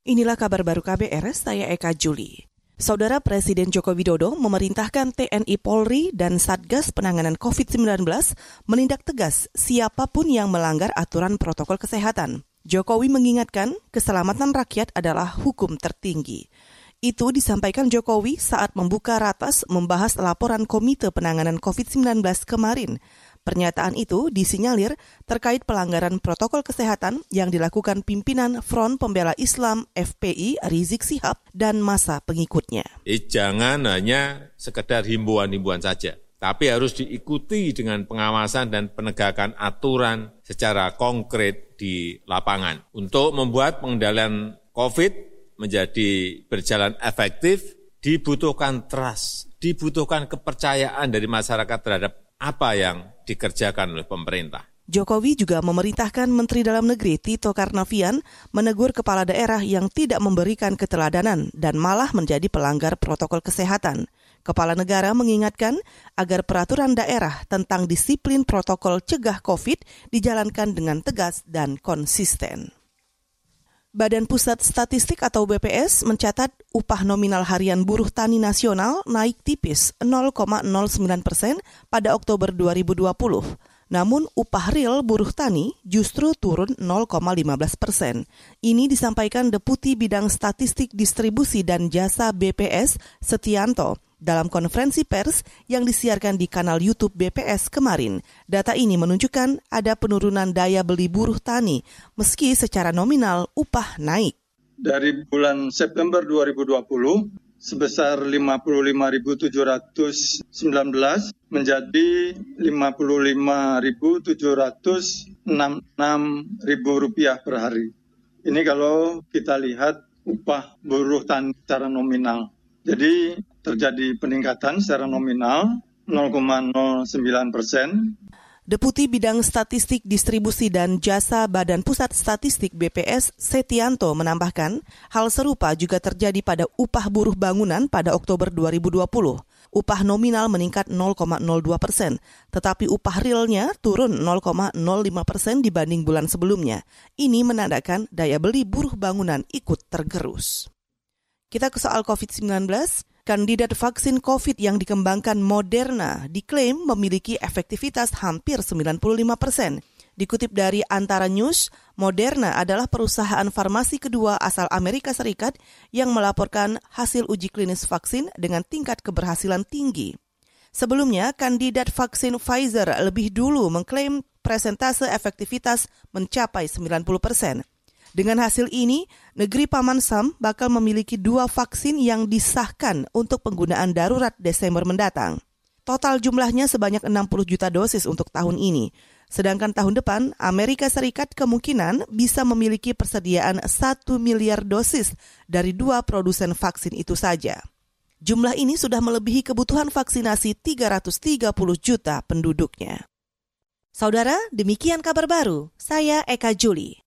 Inilah kabar baru KBR, saya Eka Juli. Saudara Presiden Joko Widodo memerintahkan TNI Polri dan Satgas Penanganan COVID-19 menindak tegas siapa pun yang melanggar aturan protokol kesehatan. Jokowi mengingatkan keselamatan rakyat adalah hukum tertinggi. Itu disampaikan Jokowi saat membuka ratas membahas laporan Komite Penanganan COVID-19 kemarin. Pernyataan itu disinyalir terkait pelanggaran protokol kesehatan yang dilakukan pimpinan Front Pembela Islam FPI Rizik Sihab dan masa pengikutnya. Eh, jangan hanya sekedar himbauan-himbauan saja, tapi harus diikuti dengan pengawasan dan penegakan aturan secara konkret di lapangan. Untuk membuat pengendalian COVID menjadi berjalan efektif, dibutuhkan trust, dibutuhkan kepercayaan dari masyarakat terhadap apa yang dikerjakan oleh pemerintah. Jokowi juga memerintahkan Menteri Dalam Negeri Tito Karnavian menegur kepala daerah yang tidak memberikan keteladanan dan malah menjadi pelanggar protokol kesehatan. Kepala negara mengingatkan agar peraturan daerah tentang disiplin protokol cegah COVID dijalankan dengan tegas dan konsisten. Badan Pusat Statistik atau BPS mencatat upah nominal harian buruh tani nasional naik tipis 0,09 persen pada Oktober 2020. Namun upah real buruh tani justru turun 0,15 persen. Ini disampaikan Deputi Bidang Statistik Distribusi dan Jasa BPS Setianto dalam konferensi pers yang disiarkan di kanal YouTube BPS kemarin. Data ini menunjukkan ada penurunan daya beli buruh tani meski secara nominal upah naik. Dari bulan September 2020 sebesar 55.719 menjadi 55.766 rupiah per hari. Ini kalau kita lihat upah buruh tani secara nominal. Jadi terjadi peningkatan secara nominal 0,09 persen Deputi Bidang Statistik Distribusi dan Jasa Badan Pusat Statistik BPS Setianto menambahkan, hal serupa juga terjadi pada upah buruh bangunan pada Oktober 2020. Upah nominal meningkat 0,02 persen, tetapi upah realnya turun 0,05 persen dibanding bulan sebelumnya. Ini menandakan daya beli buruh bangunan ikut tergerus. Kita ke soal COVID-19 kandidat vaksin COVID yang dikembangkan Moderna diklaim memiliki efektivitas hampir 95 persen. Dikutip dari Antara News, Moderna adalah perusahaan farmasi kedua asal Amerika Serikat yang melaporkan hasil uji klinis vaksin dengan tingkat keberhasilan tinggi. Sebelumnya, kandidat vaksin Pfizer lebih dulu mengklaim presentase efektivitas mencapai 90 persen. Dengan hasil ini, negeri Paman Sam bakal memiliki dua vaksin yang disahkan untuk penggunaan darurat Desember mendatang. Total jumlahnya sebanyak 60 juta dosis untuk tahun ini. Sedangkan tahun depan, Amerika Serikat kemungkinan bisa memiliki persediaan 1 miliar dosis dari dua produsen vaksin itu saja. Jumlah ini sudah melebihi kebutuhan vaksinasi 330 juta penduduknya. Saudara, demikian kabar baru. Saya Eka Juli.